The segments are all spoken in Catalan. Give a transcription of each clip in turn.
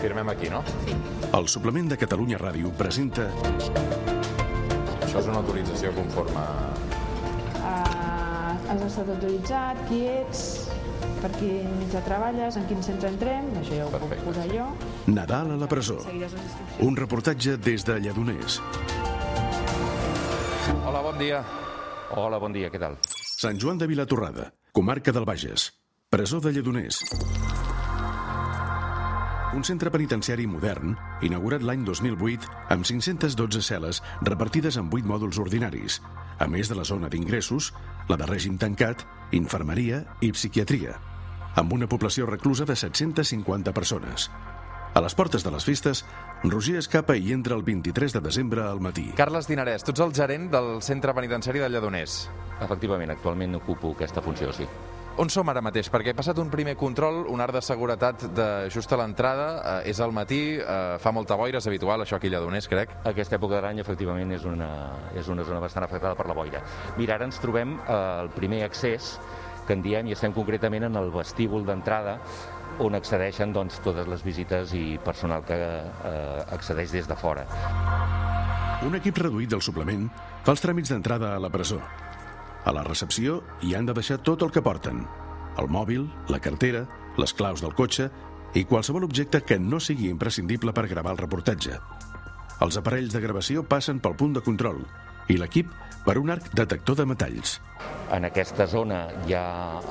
firmem aquí, no? Sí. El suplement de Catalunya Ràdio presenta Això és una autorització conforme... Uh, has estat autoritzat, qui ets, per quin mitjà treballes, en quin centre entrem, això ja ho Perfecte, puc posar jo. Nadal a la presó. Un reportatge des de Lledoners. Hola, bon dia. Hola, bon dia, què tal? Sant Joan de Vilatorrada, comarca del Bages. Presó de Lledoners. Un centre penitenciari modern, inaugurat l'any 2008 amb 512 cel·les repartides en 8 mòduls ordinaris, a més de la zona d'ingressos, la de règim tancat, infermeria i psiquiatria, amb una població reclusa de 750 persones. A les portes de les festes, Roger escapa i entra el 23 de desembre al matí. Carles Dinarès, tu ets el gerent del centre penitenciari de Lledoners. Efectivament, actualment ocupo aquesta funció, sí. On som ara mateix? Perquè he passat un primer control, un art de seguretat de just a l'entrada, eh, és al matí, eh, fa molta boira, és habitual això aquí a Lledoners, crec. Aquesta època de l'any, efectivament, és una, és una zona bastant afectada per la boira. Mira, ara ens trobem al primer accés, que en diem, i estem concretament en el vestíbul d'entrada, on accedeixen doncs, totes les visites i personal que eh, accedeix des de fora. Un equip reduït del suplement fa els tràmits d'entrada a la presó. A la recepció hi han de deixar tot el que porten. El mòbil, la cartera, les claus del cotxe i qualsevol objecte que no sigui imprescindible per gravar el reportatge. Els aparells de gravació passen pel punt de control i l'equip per un arc detector de metalls. En aquesta zona hi ha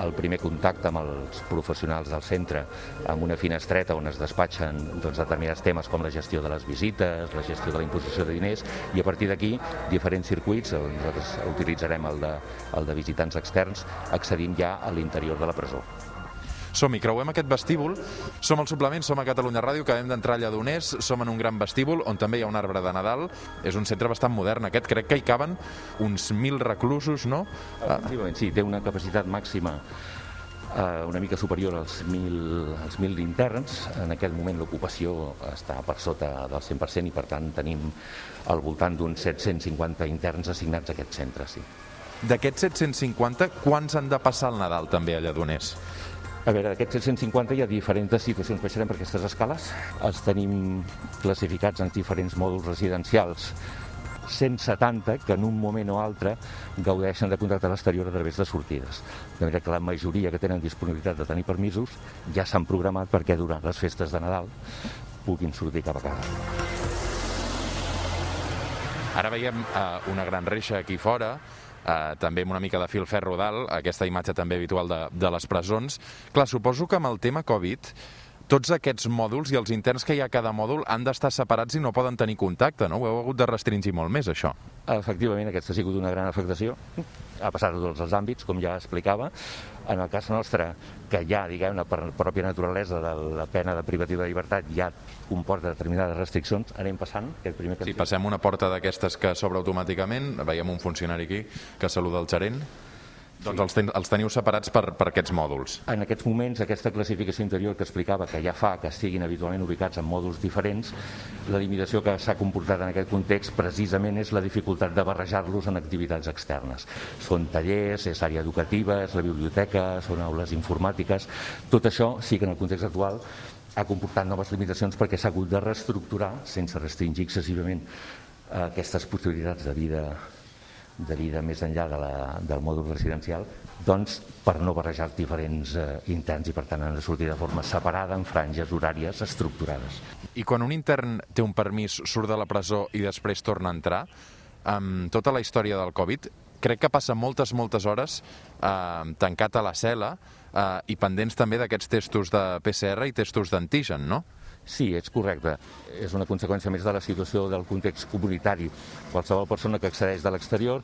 el primer contacte amb els professionals del centre, amb una finestreta on es despatxen doncs, determinats temes com la gestió de les visites, la gestió de la imposició de diners, i a partir d'aquí diferents circuits, eh, nosaltres utilitzarem el de, el de visitants externs, accedim ja a l'interior de la presó. Som-hi, creuem aquest vestíbul, som al suplement, som a Catalunya Ràdio, acabem d'entrar a Lledoners, som en un gran vestíbul on també hi ha un arbre de Nadal, és un centre bastant modern aquest, crec que hi caben uns mil reclusos, no? Ah, Efectivament, sí, té una capacitat màxima eh, una mica superior als 1.000, als 1.000 interns. En aquest moment l'ocupació està per sota del 100% i per tant tenim al voltant d'uns 750 interns assignats a aquest centre, sí. D'aquests 750, quants han de passar el Nadal també a Lledoners? A veure, d'aquests 750 hi ha diferents situacions. Baixarem per aquestes escales. Els tenim classificats en diferents mòduls residencials 170 que en un moment o altre gaudeixen de contacte a l'exterior a través de sortides. De manera que la majoria que tenen disponibilitat de tenir permisos ja s'han programat perquè durant les festes de Nadal puguin sortir cap a casa. Ara veiem uh, una gran reixa aquí fora, uh, també amb una mica de fil ferro dalt, aquesta imatge també habitual de, de les presons. Clar, suposo que amb el tema Covid tots aquests mòduls i els interns que hi ha a cada mòdul han d'estar separats i no poden tenir contacte, no? Ho heu hagut de restringir molt més, això. Efectivament, aquesta ha sigut una gran afectació. Ha passat a tots els àmbits, com ja explicava. En el cas nostre, que ja, diguem-ne, per pròpia naturalesa de la pena de privativa de llibertat ja comporta determinades restriccions, anem passant, aquest primer que Si passem una porta d'aquestes que s'obre automàticament, veiem un funcionari aquí que saluda el gerent, doncs els, ten els teniu separats per, per aquests mòduls. En aquests moments, aquesta classificació interior que explicava que ja fa que estiguin habitualment ubicats en mòduls diferents, la limitació que s'ha comportat en aquest context precisament és la dificultat de barrejar-los en activitats externes. Són tallers, és àrea educativa, és la biblioteca, són aules informàtiques... Tot això sí que en el context actual ha comportat noves limitacions perquè s'ha hagut de reestructurar, sense restringir excessivament eh, aquestes possibilitats de vida de vida més enllà de la, del mòdul residencial, doncs per no barrejar diferents eh, interns i per tant han de sortir de forma separada en franges horàries estructurades. I quan un intern té un permís, surt de la presó i després torna a entrar, amb tota la història del Covid, crec que passa moltes, moltes hores eh, tancat a la cel·la eh, i pendents també d'aquests testos de PCR i testos d'antigen, no? Sí, és correcte. És una conseqüència més de la situació del context comunitari. Qualsevol persona que accedeix de l'exterior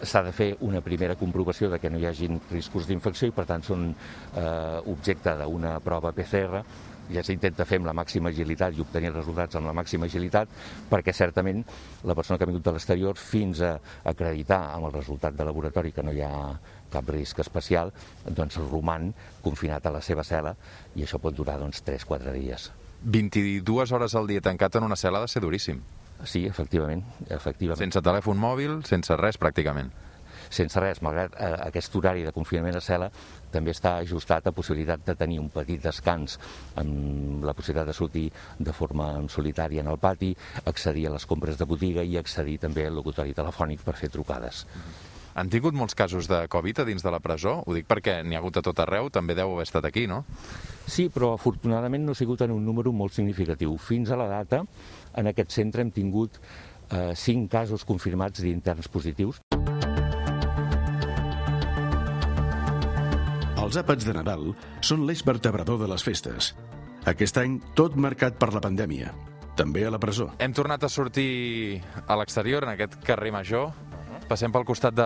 s'ha de fer una primera comprovació de que no hi hagin riscos d'infecció i per tant són eh, objecte d'una prova PCR ja s'intenta fer amb la màxima agilitat i obtenir resultats amb la màxima agilitat perquè certament la persona que ha vingut de l'exterior fins a acreditar amb el resultat de laboratori que no hi ha cap risc especial, doncs roman confinat a la seva cel·la i això pot durar doncs, 3-4 dies. 22 hores al dia tancat en una cel·la ha de ser duríssim. Sí, efectivament, efectivament. Sense telèfon mòbil, sense res pràcticament. sense res, malgrat eh, aquest horari de confinament a cel·la, també està ajustat a possibilitat de tenir un petit descans amb la possibilitat de sortir de forma solitària en el pati, accedir a les compres de botiga i accedir també al locutori telefònic per fer trucades. Han tingut molts casos de Covid a dins de la presó? Ho dic perquè n'hi ha hagut a tot arreu, també deu haver estat aquí, no? Sí, però afortunadament no ha sigut en un número molt significatiu. Fins a la data, en aquest centre hem tingut eh, cinc casos confirmats d'interns positius. Els àpats de Nadal són l'eix vertebrador de les festes. Aquest any, tot marcat per la pandèmia. També a la presó. Hem tornat a sortir a l'exterior, en aquest carrer major. Passem pel costat de,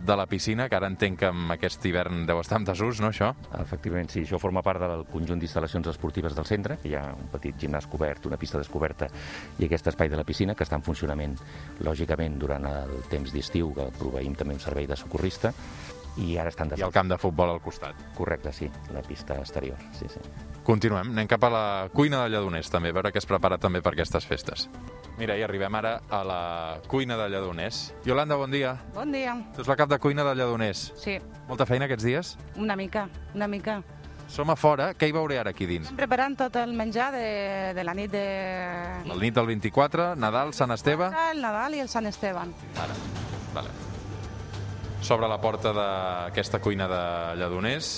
de la piscina, que ara entenc que amb aquest hivern deu estar en desús, no, això? Efectivament, sí, això forma part del conjunt d'instal·lacions esportives del centre. Hi ha un petit gimnàs cobert, una pista descoberta i aquest espai de la piscina que està en funcionament, lògicament, durant el temps d'estiu, que proveïm també un servei de socorrista, i ara estan I desert. el camp de futbol al costat. Correcte, sí, la pista exterior, sí, sí. Continuem, anem cap a la cuina de Lledoners, també, a veure què es prepara també per aquestes festes. Mira, i arribem ara a la cuina de Lledoners. Yolanda, bon dia. Bon dia. Tu ets la cap de cuina de Lledoners. Sí, Molta feina aquests dies? una mica, una mica. Som a fora, què hi veuré ara aquí dins? Estem preparant tot el menjar de, de la nit de... La nit del 24, Nadal, Sant Esteve... El Nadal i el Sant Esteban. Ara, vale. S'obre la porta d'aquesta cuina de Lledoners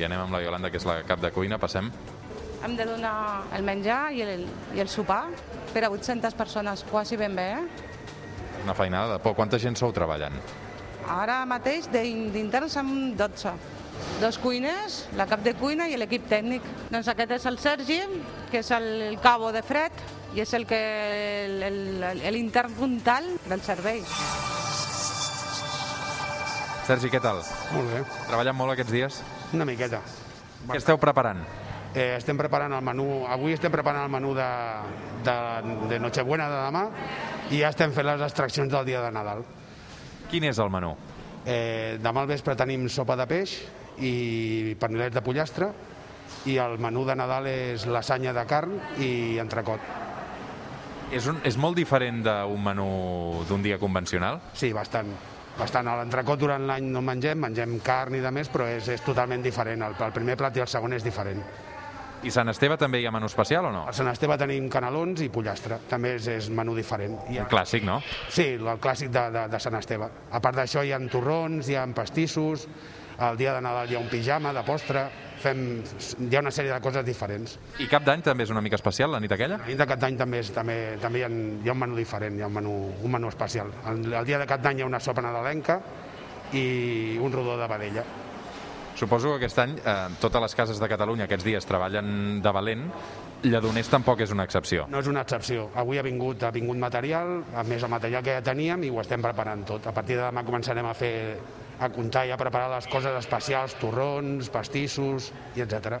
i anem amb la Yolanda, que és la cap de cuina, passem. Hem de donar el menjar i el, i el sopar per a 800 persones, quasi ben bé, eh? Una feinada de por. Quanta gent sou treballant? Ara mateix d'in- d'interns som 12. Dos cuiners, la cap de cuina i l'equip tècnic. Doncs aquest és el Sergi, que és el cabo de fred i és el que el- el- l'intern puntal del servei. Sergi, què tal? Molt bé, Treballant molt aquests dies? una miqueta. Què esteu preparant? Eh, estem preparant el menú, avui estem preparant el menú de, de, de Nochebuena de demà i ja estem fent les extraccions del dia de Nadal. Quin és el menú? Eh, demà al vespre tenim sopa de peix i panelets de pollastre i el menú de Nadal és lasanya de carn i entrecot. És, un, és molt diferent d'un menú d'un dia convencional? Sí, bastant. bastant. A l'entrecot durant l'any no mengem, mengem carn i de més, però és, és totalment diferent. El, el primer plat i el segon és diferent. I Sant Esteve també hi ha menú especial o no? Al Sant Esteve tenim canelons i pollastre, també és, és menú diferent. I Un clàssic, no? Sí, el clàssic de, de, de Sant Esteve. A part d'això hi ha torrons, hi ha pastissos, el dia de Nadal hi ha un pijama de postre, fem, hi ha una sèrie de coses diferents. I cap d'any també és una mica especial, la nit aquella? A nit de cap d'any també, és, també, també hi, ha, hi ha un menú diferent, hi ha un menú, un menú especial. El, el dia de cap d'any hi ha una sopa nadalenca i un rodó de vedella. Suposo que aquest any eh, totes les cases de Catalunya aquests dies treballen de valent. Lledoners tampoc és una excepció. No és una excepció. Avui ha vingut, ha vingut material, a més el material que ja teníem i ho estem preparant tot. A partir de demà començarem a fer a comptar i a preparar les coses especials, torrons, pastissos i etc.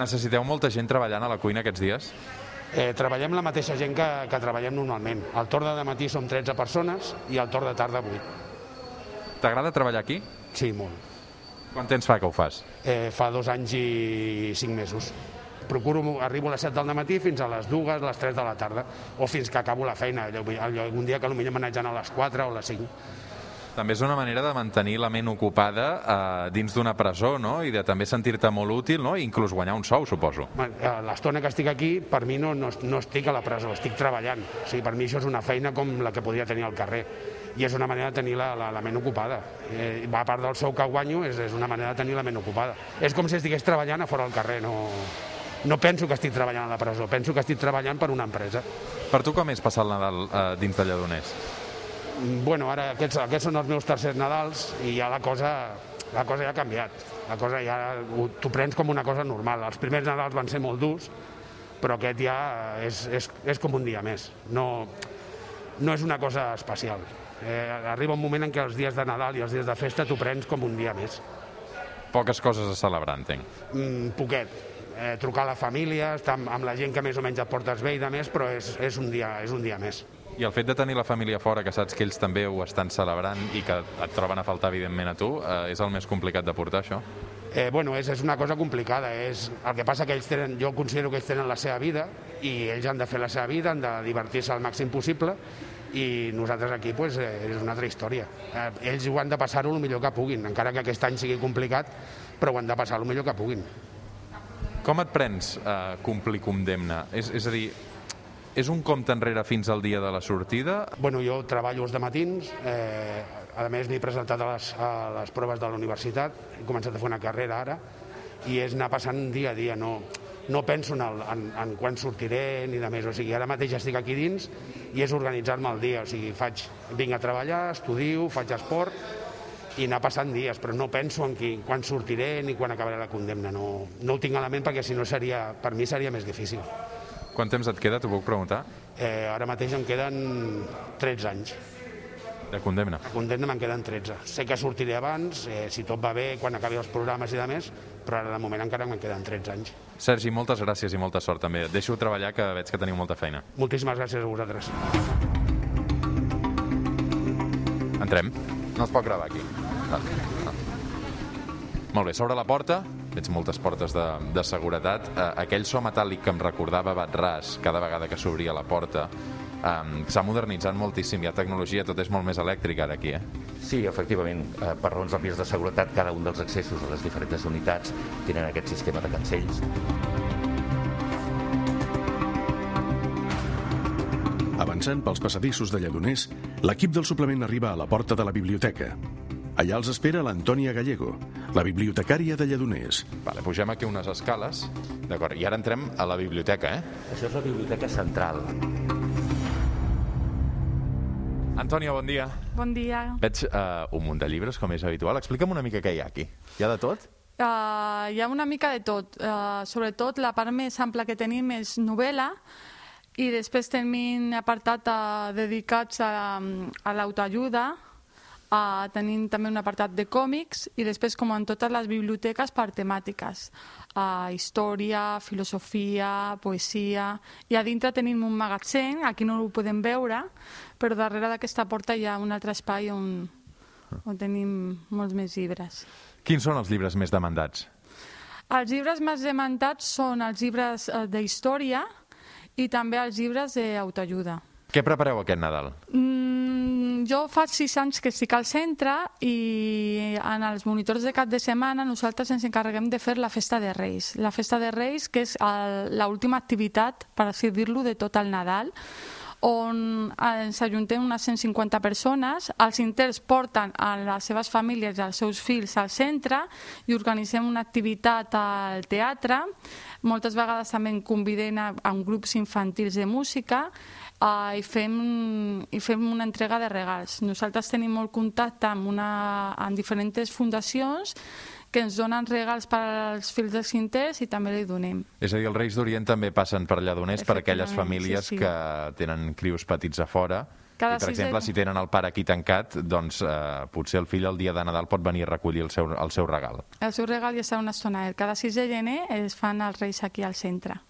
Necessiteu molta gent treballant a la cuina aquests dies? Eh, treballem la mateixa gent que, que treballem normalment. Al torn de matí som 13 persones i al torn de tarda 8. T'agrada treballar aquí? Sí, molt. Quant temps fa que ho fas? Eh, fa dos anys i cinc mesos. Procuro, arribo a les 7 del matí fins a les 2, les 3 de la tarda, o fins que acabo la feina. Allò, allò, un dia que potser m'anatgen a les 4 o a les 5. També és una manera de mantenir la ment ocupada eh, dins d'una presó, no? I de també sentir-te molt útil, no? I inclús guanyar un sou, suposo. Eh, L'estona que estic aquí, per mi no, no, no estic a la presó, estic treballant. O sigui, per mi això és una feina com la que podria tenir al carrer. I és una manera de tenir la, la, la ment ocupada. Eh, a part del sou que guanyo, és, és una manera de tenir la ment ocupada. És com si estigués treballant a fora del carrer, no, no penso que estic treballant a la presó, penso que estic treballant per una empresa. Per tu com és passar el Nadal eh, dins de Lledoners? Bueno, ara aquests, aquests són els meus tercers Nadals i ja la cosa, la cosa ja ha canviat. La cosa ja ho- t'ho prens com una cosa normal. Els primers Nadals van ser molt durs, però aquest ja és, és, és com un dia més. No, no és una cosa especial. Eh, arriba un moment en què els dies de Nadal i els dies de festa t'ho prens com un dia més. Poques coses a celebrar, entenc. Mm, poquet. Eh, trucar a la família, estar amb, amb la gent que més o menys et portes bé i de més, però és, és, un, dia, és un dia més. I el fet de tenir la família fora, que saps que ells també ho estan celebrant i que et troben a faltar, evidentment, a tu, eh, és el més complicat de portar, això? Eh, bueno, és, és una cosa complicada. És, el que passa que ells tenen, jo considero que ells tenen la seva vida i ells han de fer la seva vida, han de divertir-se al màxim possible i nosaltres aquí pues, eh, és una altra història. Eh, ells ho han de passar-ho el millor que puguin, encara que aquest any sigui complicat, però ho han de passar el millor que puguin. Com et prens eh, complir condemna? És, és a dir, és un compte enrere fins al dia de la sortida? Bueno, jo treballo els matins, eh, a més m'he presentat a les, a les proves de la universitat, he començat a fer una carrera ara, i és anar passant dia a dia, no, no penso en, el, en, en quan sortiré ni de més, o sigui, ara mateix estic aquí dins i és organitzar-me el dia, o sigui, faig, vinc a treballar, estudio, faig esport i anar passant dies, però no penso en qui, quan sortiré ni quan acabaré la condemna, no, no ho tinc a la ment perquè si no seria, per mi seria més difícil. Quant temps et queda, t'ho puc preguntar? Eh, ara mateix em queden 13 anys. De condemna? De condemna me'n queden 13. Sé que sortiré abans, eh, si tot va bé, quan acabi els programes i de més, però ara de moment encara me'n queden 13 anys. Sergi, moltes gràcies i molta sort també. Et deixo treballar, que veig que teniu molta feina. Moltíssimes gràcies a vosaltres. Entrem. No es pot gravar aquí. Ah, ah. Molt bé, s'obre la porta, veig moltes portes de, de seguretat. Eh, aquell so metàl·lic que em recordava Batràs cada vegada que s'obria la porta um, s'ha modernitzat moltíssim, hi ha tecnologia, tot és molt més elèctric ara aquí, eh? Sí, efectivament, eh, per raons òbvies de seguretat, cada un dels accessos a les diferents unitats tenen aquest sistema de cancells. Avançant pels passadissos de Lledoners, l'equip del suplement arriba a la porta de la biblioteca. Allà els espera l'Antònia Gallego, la bibliotecària de Lledoners. Vale, pugem aquí unes escales, d'acord, i ara entrem a la biblioteca, eh? Això és la biblioteca central. Antònia, bon dia. Bon dia. Veig uh, un munt de llibres, com és habitual. Explica'm una mica què hi ha aquí. Hi ha de tot? Uh, hi ha una mica de tot. Uh, sobretot la part més ampla que tenim és novel·la i després tenim apartat uh, dedicats a, a l'autoajuda, uh, tenim també un apartat de còmics i després, com en totes les biblioteques, per temàtiques. Uh, història, filosofia, poesia... I a dintre tenim un magatzem, aquí no ho podem veure, però darrere d'aquesta porta hi ha un altre espai on, on tenim molts més llibres. Quins són els llibres més demandats? Els llibres més demandats són els llibres eh, d'història i també els llibres d'autoajuda. Què prepareu aquest Nadal? Mm, jo fa sis anys que estic al centre i en els monitors de cap de setmana nosaltres ens encarreguem de fer la festa de Reis. La festa de Reis, que és l'última activitat, per així dir-lo, de tot el Nadal, on ens ajuntem unes 150 persones, els inters porten a les seves famílies i als seus fills al centre i organitzem una activitat al teatre, moltes vegades també convidem a, a grups infantils de música uh, i, fem, i fem una entrega de regals. Nosaltres tenim molt contacte amb, una, amb diferents fundacions que ens donen regals per als fills dels cinters i també li donem. És a dir, els Reis d'Orient també passen per Lledoners per aquelles famílies sí, sí. que tenen crius petits a fora Cada i, per exemple, si tenen el pare aquí tancat, doncs eh, potser el fill el dia de Nadal pot venir a recollir el seu, el seu regal. El seu regal ja serà una estona. Cada 6 de gener es fan els Reis aquí al centre.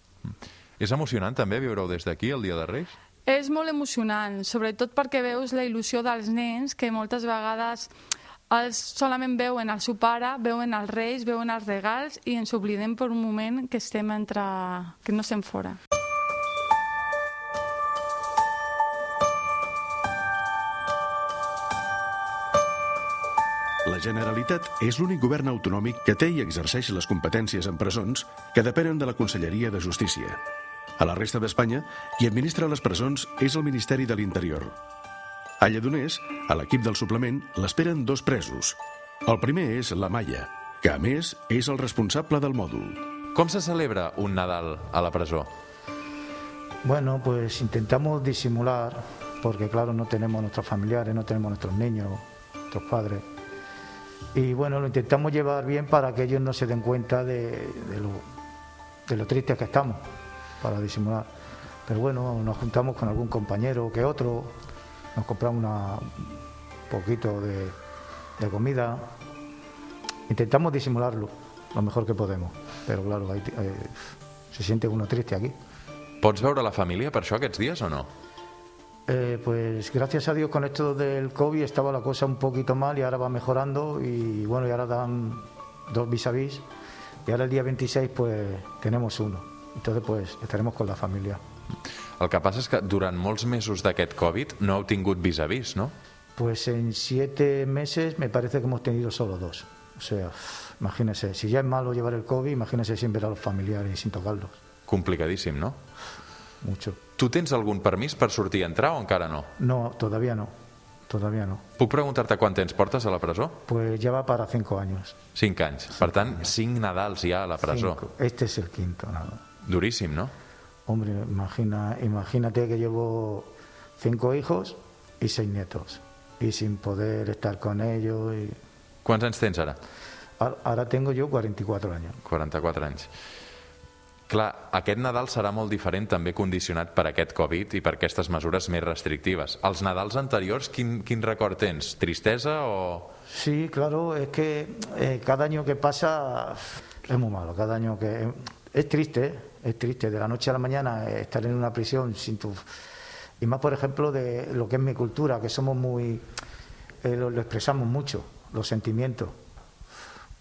És emocionant també viure-ho des d'aquí, el dia de Reis? És molt emocionant, sobretot perquè veus la il·lusió dels nens que moltes vegades els solament veuen el seu pare, veuen els reis, veuen els regals i ens oblidem per un moment que estem entre... que no estem fora. La Generalitat és l'únic govern autonòmic que té i exerceix les competències en presons que depenen de la Conselleria de Justícia. A la resta d'Espanya, qui administra les presons és el Ministeri de l'Interior. A Lledoners, a l'equip del suplement, l'esperen dos presos. El primer és la Maia, que a més és el responsable del mòdul. Com se celebra un Nadal a la presó? Bueno, pues intentamos disimular, porque claro, no tenemos nuestros familiares, no tenemos nuestros niños, nuestros padres. Y bueno, lo intentamos llevar bien para que ellos no se den cuenta de, de lo, de lo tristes que estamos, para disimular. Pero bueno, nos juntamos con algún compañero que otro, nos compramos una- un poquito de, de comida. Intentamos disimularlo lo mejor que podemos, pero claro, hay- se siente uno triste aquí. Pots veure la família per això aquests dies o no? Eh, pues gracias a Dios con esto del COVID estaba la cosa un poquito mal y ahora va mejorando y bueno, y ahora dan dos vis a vis y ahora el día 26 pues tenemos uno. Entonces pues estaremos con la familia. El que passa és que durant molts mesos d'aquest Covid no heu tingut vis-a-vis, no? Pues en siete meses me parece que hemos tenido solo dos. O sea, imagínese, si ya es malo llevar el COVID, imagínese sin ver a los familiares y sin tocarlos. Complicadíssim, no? Mucho. Tu tens algun permís per sortir i entrar o encara no? No, todavía no. Todavía no. Puc preguntar-te quant temps portes a la presó? Pues ya va para cinco años. Cinc anys. Per tant, cinc Nadals ja a la presó. Cinco. Este es el quinto, nada. Duríssim, no? Hombre, imagina, imagínate que llevo cinco hijos y seis nietos. Y sin poder estar con ellos. Y... Quants anys tens ara? Ahora- Ahora tengo yo 44 años. 44 anys. Clar, aquest Nadal serà molt diferent també condicionat per aquest Covid i per aquestes mesures més restrictives. Els Nadals anteriors, quin, quin record tens? Tristesa o... Sí, claro, es que eh, cada año que pasa es muy malo. Cada año que. Es triste. Es triste. De la noche a la mañana eh, estar en una prisión sin tu. Y más, por ejemplo, de lo que es mi cultura, que somos muy. eh, lo, lo expresamos mucho, los sentimientos.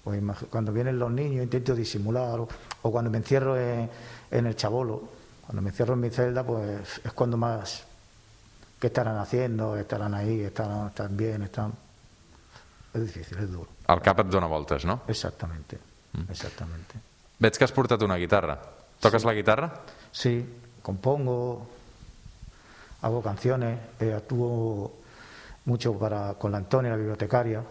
Pues cuando vienen los niños intento disimular, o, o cuando me encierro en, en el chabolo, cuando me encierro en mi celda, pues es cuando más. ¿Qué estarán haciendo? ¿Estarán ahí? ¿Estarán, están bien? ¿Están.? Es difícil, es duro. El cap et dona voltes, no? Exactamente, exactamente. Veig que has portat una guitarra. Toques la guitarra? Sí, compongo, hago canciones, eh, actúo mucho para, con la Antonia, la bibliotecaria,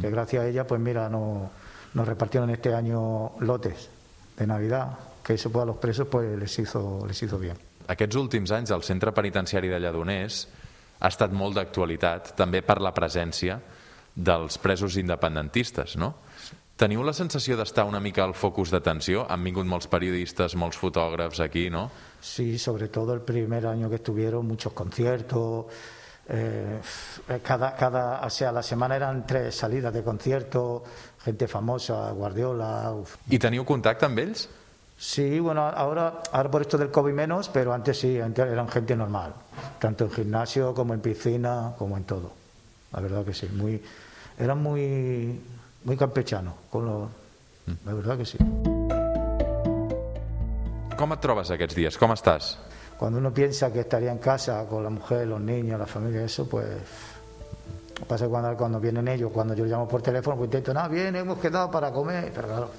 que gracias a ella, pues mira, no, nos repartieron este año lotes de Navidad, que eso pues, a los presos pues les hizo, les hizo bien. Aquests últims anys el centre penitenciari de Lledoners ha estat molt d'actualitat també per la presència dels presos independentistes, no? Teniu la sensació d'estar una mica al focus d'atenció? Han vingut molts periodistes, molts fotògrafs aquí, no? Sí, sobre todo el primer año que estuvieron, muchos conciertos. eh, cada, cada, o sea, la semana eran tres salidas de conciertos, gente famosa, Guardiola. uf. I teniu contacte amb ells? Sí, bueno, ahora, ahora por esto del COVID menos, pero antes sí, antes eran gente normal, tanto en gimnasio como en piscina, como en todo. La verdad que sí, muy, eran muy, muy campechanos, con los, la verdad que sí. Com et trobes aquests dies? Com estàs? Cuando uno piensa que estaría en casa con la mujer, los niños, la familia, eso, pues pasa que cuando, cuando vienen ellos, cuando yo llamo por teléfono, pues intento, no, bien, hemos quedado para comer, pero claro,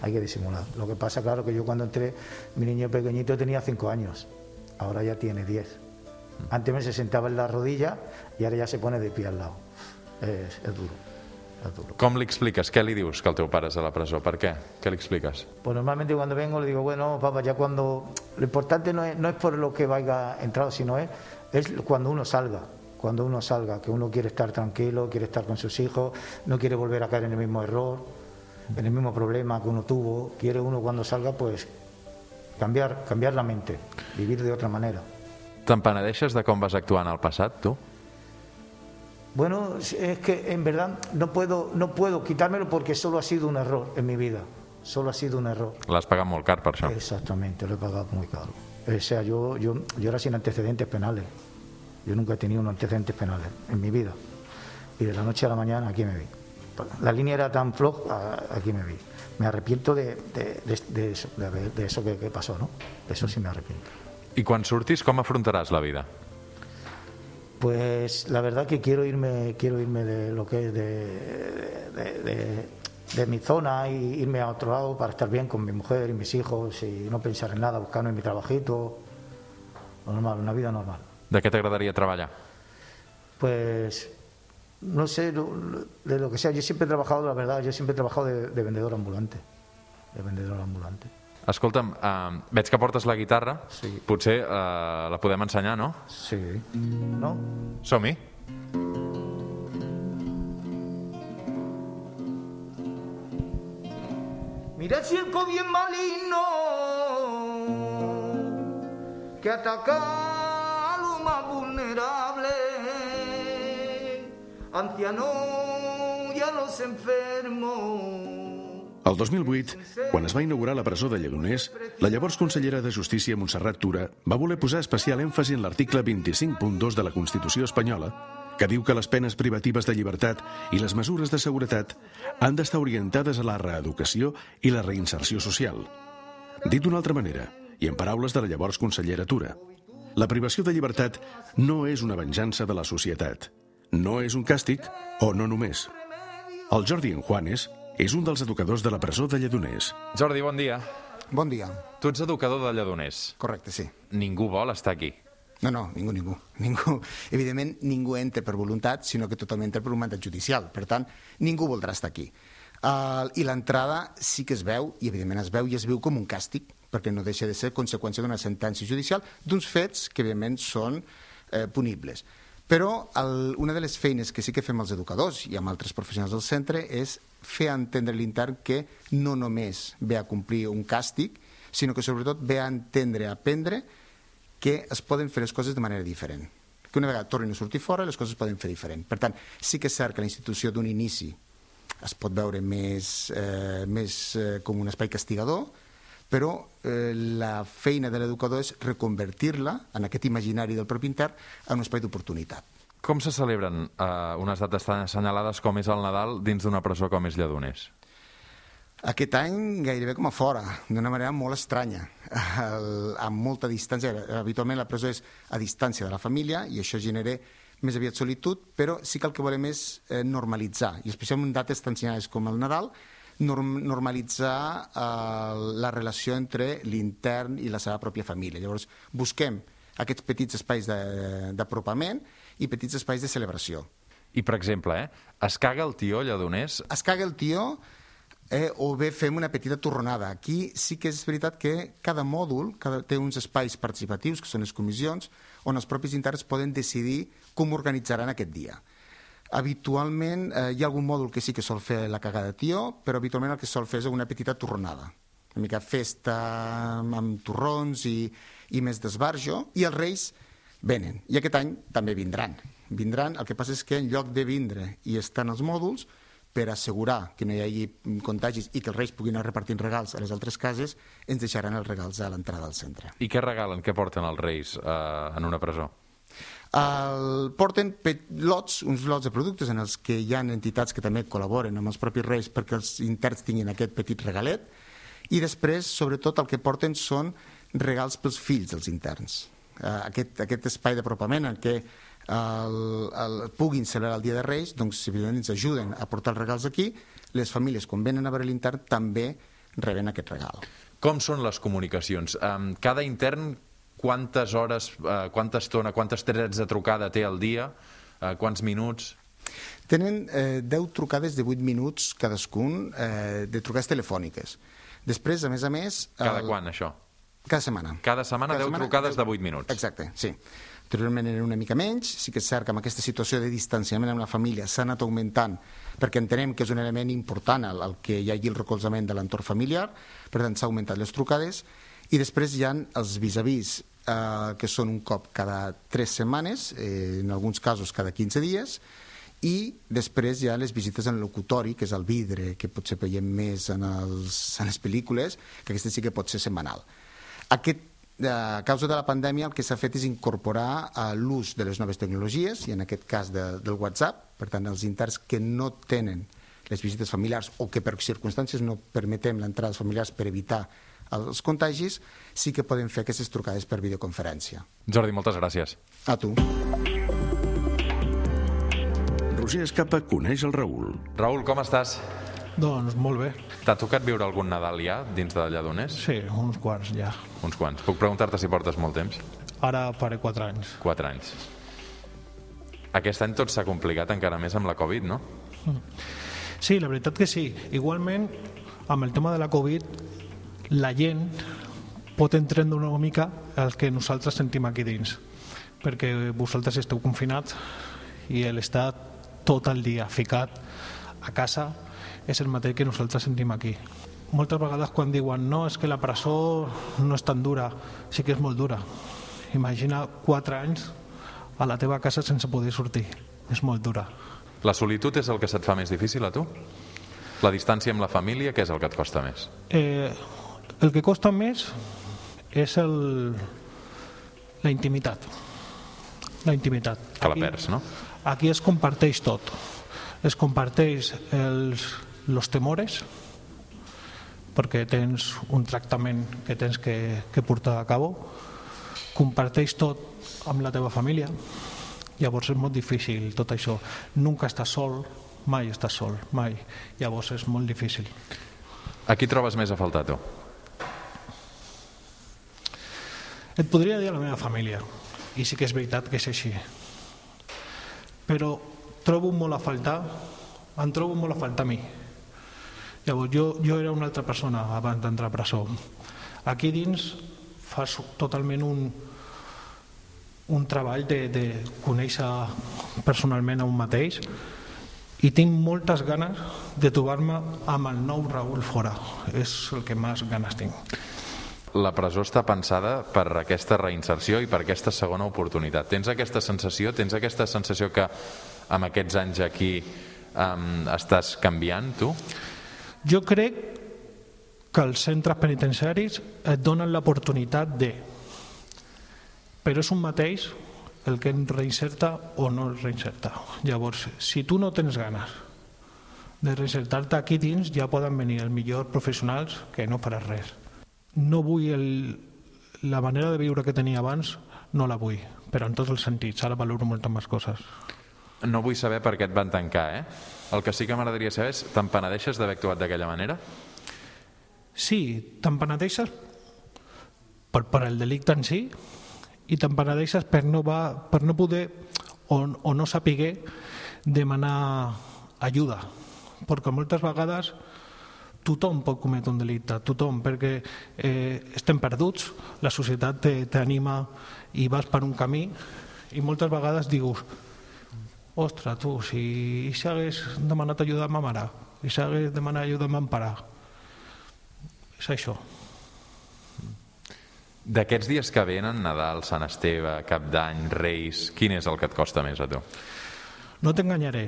hay que disimular. Lo que pasa, claro, que yo cuando entré, mi niño pequeñito tenía cinco años, ahora ya tiene diez. Antes me se sentaba en la rodilla y ahora ya se pone de pie al lado. Es duro. Com li expliques? Què li dius que el teu pare és a la presó? Per què? Què li expliques? Pues normalmente cuando vengo le digo, bueno, papá, ya cuando... Lo importante no es, no es por lo que vaya entrado, sino es, es cuando uno salga, cuando uno salga, que uno quiere estar tranquilo, quiere estar con sus hijos, no quiere volver a caer en el mismo error, en el mismo problema que uno tuvo, quiere uno cuando salga, pues cambiar, cambiar la mente, vivir de otra manera. Te'n penedeixes de com vas actuar en el passat, tu? Bueno, es que en verdad no puedo, no puedo quitármelo porque solo ha sido un error en mi vida, solo ha sido un error. L'has pagat molt car per això. Exactamente, lo he pagado muy caro. O sea, yo, yo, yo era sin antecedentes penales. Yo nunca he tenido unos antecedentes penales en mi vida. Y de la noche a la mañana aquí me vi. La línea era tan floja, aquí me vi. Me arrepiento de, de, de- de eso, de, eso que, que pasó, ¿no? De eso sí me arrepiento. I quan surtis, com afrontaràs la vida? Pues la verdad que quiero irme, quiero irme de lo que es de, de- de- de mi zona y irme a otro lado para estar bien con mi mujer y mis hijos y no pensar en nada, buscarme mi trabajito, normal, una vida normal. De què t'agradaria treballar? Pues no sé, de lo que sea, yo siempre he trabajado, la verdad, yo siempre he trabajado de, de vendedor ambulante, de vendedor ambulante. Escolta'm, uh, veig que portes la guitarra. Sí. Potser uh, la podem ensenyar, no? Sí. ¿No? Som-hi. Mira si el COVID es maligno que ataca a lo más vulnerable, ancianos y a los enfermos. El 2008, quan es va inaugurar la presó de Lledoners, la llavors consellera de Justícia Montserrat Tura va voler posar especial èmfasi en l'article 25.2 de la Constitució espanyola, que diu que les penes privatives de llibertat i les mesures de seguretat han d'estar orientades a la reeducació i la reinserció social. Dit d'una altra manera, i en paraules de la llavors consellera Tura. La privació de llibertat no és una venjança de la societat. No és un càstig, o no només. El Jordi en Juanes és un dels educadors de la presó de Lledoners. Jordi, bon dia. Bon dia. Tu ets educador de Lledoners. Correcte, sí. Ningú vol estar aquí. No, no, ningú, ningú. ningú. Evidentment, ningú entra per voluntat, sinó que tothom entra per un mandat judicial. Per tant, ningú voldrà estar aquí. Uh, I l'entrada sí que es veu, i evidentment es veu i es viu com un càstig, perquè no deixa de ser conseqüència d'una sentència judicial d'uns fets que evidentment són eh, punibles. Però el, una de les feines que sí que fem els educadors i amb altres professionals del centre és fer entendre l'intern que no només ve a complir un càstig, sinó que sobretot ve a entendre, a aprendre que es poden fer les coses de manera diferent. Que una vegada tornin a sortir fora, les coses es poden fer diferent. Per tant, sí que és cert que la institució d'un inici es pot veure més, eh, més eh, com un espai castigador, però eh, la feina de l'educador és reconvertir-la en aquest imaginari del propi intern en un espai d'oportunitat. Com se celebren eh, unes dates tan assenyalades com és el Nadal dins d'una presó com és Lledoners? Aquest any gairebé com a fora, d'una manera molt estranya, el, amb molta distància. Habitualment la presó és a distància de la família i això genera més aviat solitud, però sí que el que volem és eh, normalitzar, i especialment en dates tan senyades com el Nadal, norm normalitzar eh, la relació entre l'intern i la seva pròpia família. Llavors, busquem aquests petits espais d'apropament i petits espais de celebració. I, per exemple, eh, es caga el tió lledoners? Es caga el tió eh, o bé fem una petita torronada. Aquí sí que és veritat que cada mòdul cada, té uns espais participatius, que són les comissions, on els propis interns poden decidir com organitzaran aquest dia. Habitualment eh, hi ha algun mòdul que sí que sol fer la cagada tió, però habitualment el que sol fer és una petita torronada. Una mica festa amb torrons i, i més d'esbarjo, i els reis venen. I aquest any també vindran. Vindran, el que passa és que en lloc de vindre i estar en els mòduls, per assegurar que no hi hagi contagis i que els reis puguin anar repartint regals a les altres cases, ens deixaran els regals a l'entrada del centre. I què regalen, què porten els reis eh, en una presó? El, porten lots, uns lots de productes en els que hi ha entitats que també col·laboren amb els propis reis perquè els interns tinguin aquest petit regalet i després, sobretot, el que porten són regals pels fills dels interns. Uh, aquest, aquest espai d'apropament en què el, el, puguin celebrar el Dia de Reis, doncs evidentment ens ajuden a portar els regals aquí, les famílies quan venen a veure l'intern també reben aquest regal. Com són les comunicacions? Um, cada intern quantes hores, uh, quanta estona, quantes trets de trucada té al dia, uh, quants minuts? Tenen eh, 10 trucades de 8 minuts cadascun eh, de trucades telefòniques. Després, a més a més... Cada el... quan, això? Cada setmana. Cada setmana Cada 10 setmana, trucades 10... de 8 minuts. Exacte, sí. Anteriorment era una mica menys, sí que és cert que amb aquesta situació de distanciament amb la família s'ha anat augmentant perquè entenem que és un element important el, el que hi hagi el recolzament de l'entorn familiar, per tant s'ha augmentat les trucades, i després hi ha els vis-a-vis, eh, que són un cop cada tres setmanes, eh, en alguns casos cada 15 dies, i després hi ha les visites en locutori, que és el vidre, que potser veiem més en, els, en les pel·lícules, que aquesta sí que pot ser setmanal. Aquest a causa de la pandèmia el que s'ha fet és incorporar uh, l'ús de les noves tecnologies, i en aquest cas de, del WhatsApp, per tant els interns que no tenen les visites familiars o que per circumstàncies no permetem l'entrada dels familiars per evitar els contagis, sí que poden fer aquestes trucades per videoconferència. Jordi, moltes gràcies. A tu. Roger Escapa coneix el Raül. Raül, com estàs? Doncs molt bé. T'ha tocat viure algun Nadal ja dins de Lledoners? Sí, uns quants ja. Uns quants. Puc preguntar-te si portes molt temps? Ara faré 4 anys. 4 anys. Aquest any tot s'ha complicat encara més amb la Covid, no? Sí, la veritat que sí. Igualment, amb el tema de la Covid, la gent pot entendre una mica el que nosaltres sentim aquí dins. Perquè vosaltres esteu confinats i l'estat tot el dia ficat a casa és el mateix que nosaltres sentim aquí. Moltes vegades quan diuen no, és que la presó no és tan dura, sí que és molt dura. Imagina quatre anys a la teva casa sense poder sortir. És molt dura. La solitud és el que se't fa més difícil a tu? La distància amb la família, què és el que et costa més? Eh, el que costa més és el... la intimitat. La intimitat. Que la perds, no? Aquí es comparteix tot. Es comparteix els, los temores, perquè tens un tractament que tens que, que portar a cabo, comparteix tot amb la teva família, llavors és molt difícil tot això. Nunca estàs sol, mai estàs sol, mai. Llavors és molt difícil. A qui trobes més a faltar, tu? Et podria dir a la meva família, i sí que és veritat que és així. Però trobo molt a faltar, em trobo molt a faltar a mi. Llavors, jo, jo era una altra persona abans d'entrar a presó. Aquí dins fas totalment un, un treball de, de conèixer personalment a un mateix i tinc moltes ganes de trobar-me amb el nou Raül fora. És el que més ganes tinc. La presó està pensada per aquesta reinserció i per aquesta segona oportunitat. Tens aquesta sensació, tens aquesta sensació que amb aquests anys aquí um, estàs canviant, tu? Jo crec que els centres penitenciaris et donen l'oportunitat de... Però és un mateix el que en reinserta o no el reinserta. Llavors, si tu no tens ganes de reinsertar-te aquí dins, ja poden venir els millors professionals que no faràs res no vull el, la manera de viure que tenia abans, no la vull, però en tots els sentits, ara valoro moltes més coses. No vull saber per què et van tancar, eh? El que sí que m'agradaria saber és, te'n penedeixes d'haver actuat d'aquella manera? Sí, te'n penedeixes per, per el delicte en si i te'n penedeixes per no, va, per no poder o, o no saber demanar ajuda, perquè moltes vegades tothom pot cometre un delicte, tothom, perquè eh, estem perduts, la societat t'anima i vas per un camí i moltes vegades dius ostres, tu, si s'hagués demanat ajuda a ma mare, si s'hagués demanat ajuda a ma pare, és això. D'aquests dies que venen, Nadal, Sant Esteve, Cap d'Any, Reis, quin és el que et costa més a tu? No t'enganyaré.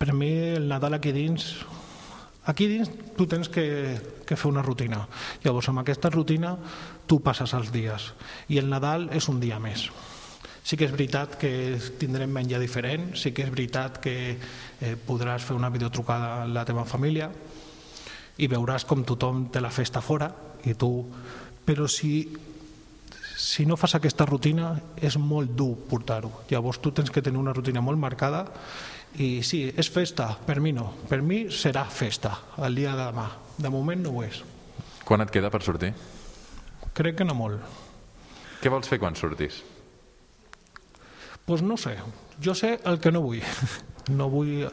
Per mi el Nadal aquí dins Aquí dins tu tens que, que fer una rutina. Llavors, amb aquesta rutina tu passes els dies. I el Nadal és un dia més. Sí que és veritat que tindrem menjar diferent, sí que és veritat que eh, podràs fer una videotrucada a la teva família i veuràs com tothom té la festa fora i tu... Però si, si no fas aquesta rutina és molt dur portar-ho. Llavors tu tens que tenir una rutina molt marcada i sí, és festa, per mi no. Per mi serà festa el dia de demà. De moment no ho és. Quan et queda per sortir? Crec que no molt. Què vols fer quan sortis? Doncs pues no sé. Jo sé el que no vull. No vull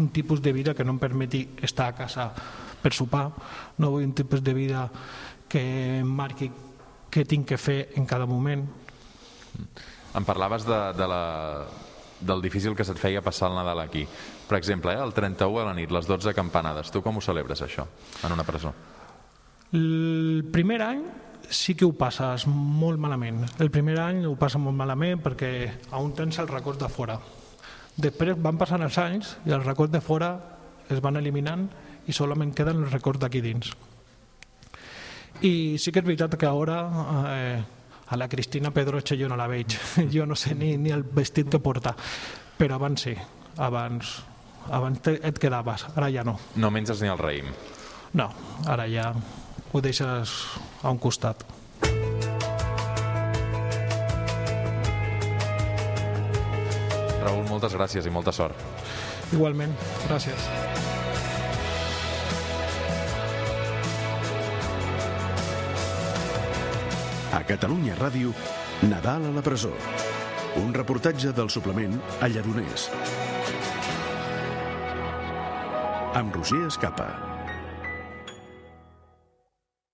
un tipus de vida que no em permeti estar a casa per sopar. No vull un tipus de vida que em marqui què tinc que fer en cada moment. Em parlaves de, de la, del difícil que se't feia passar el Nadal aquí. Per exemple, eh, el 31 a la nit, les 12 campanades, tu com ho celebres això, en una presó? El primer any sí que ho passes molt malament. El primer any ho passa molt malament perquè aún tens el record de fora. Després van passant els anys i els records de fora es van eliminant i solament queden els records d'aquí dins. I sí que és veritat que ara eh, a la Cristina Pedroche jo no la veig, jo no sé ni, ni el vestit que porta, però abans sí, abans, abans te, et quedaves, ara ja no. No menges ni el raïm? No, ara ja ho deixes a un costat. Raül, moltes gràcies i molta sort. Igualment, gràcies. A Catalunya Ràdio, Nadal a la presó. Un reportatge del suplement a Lledoners. Amb Roger Escapa.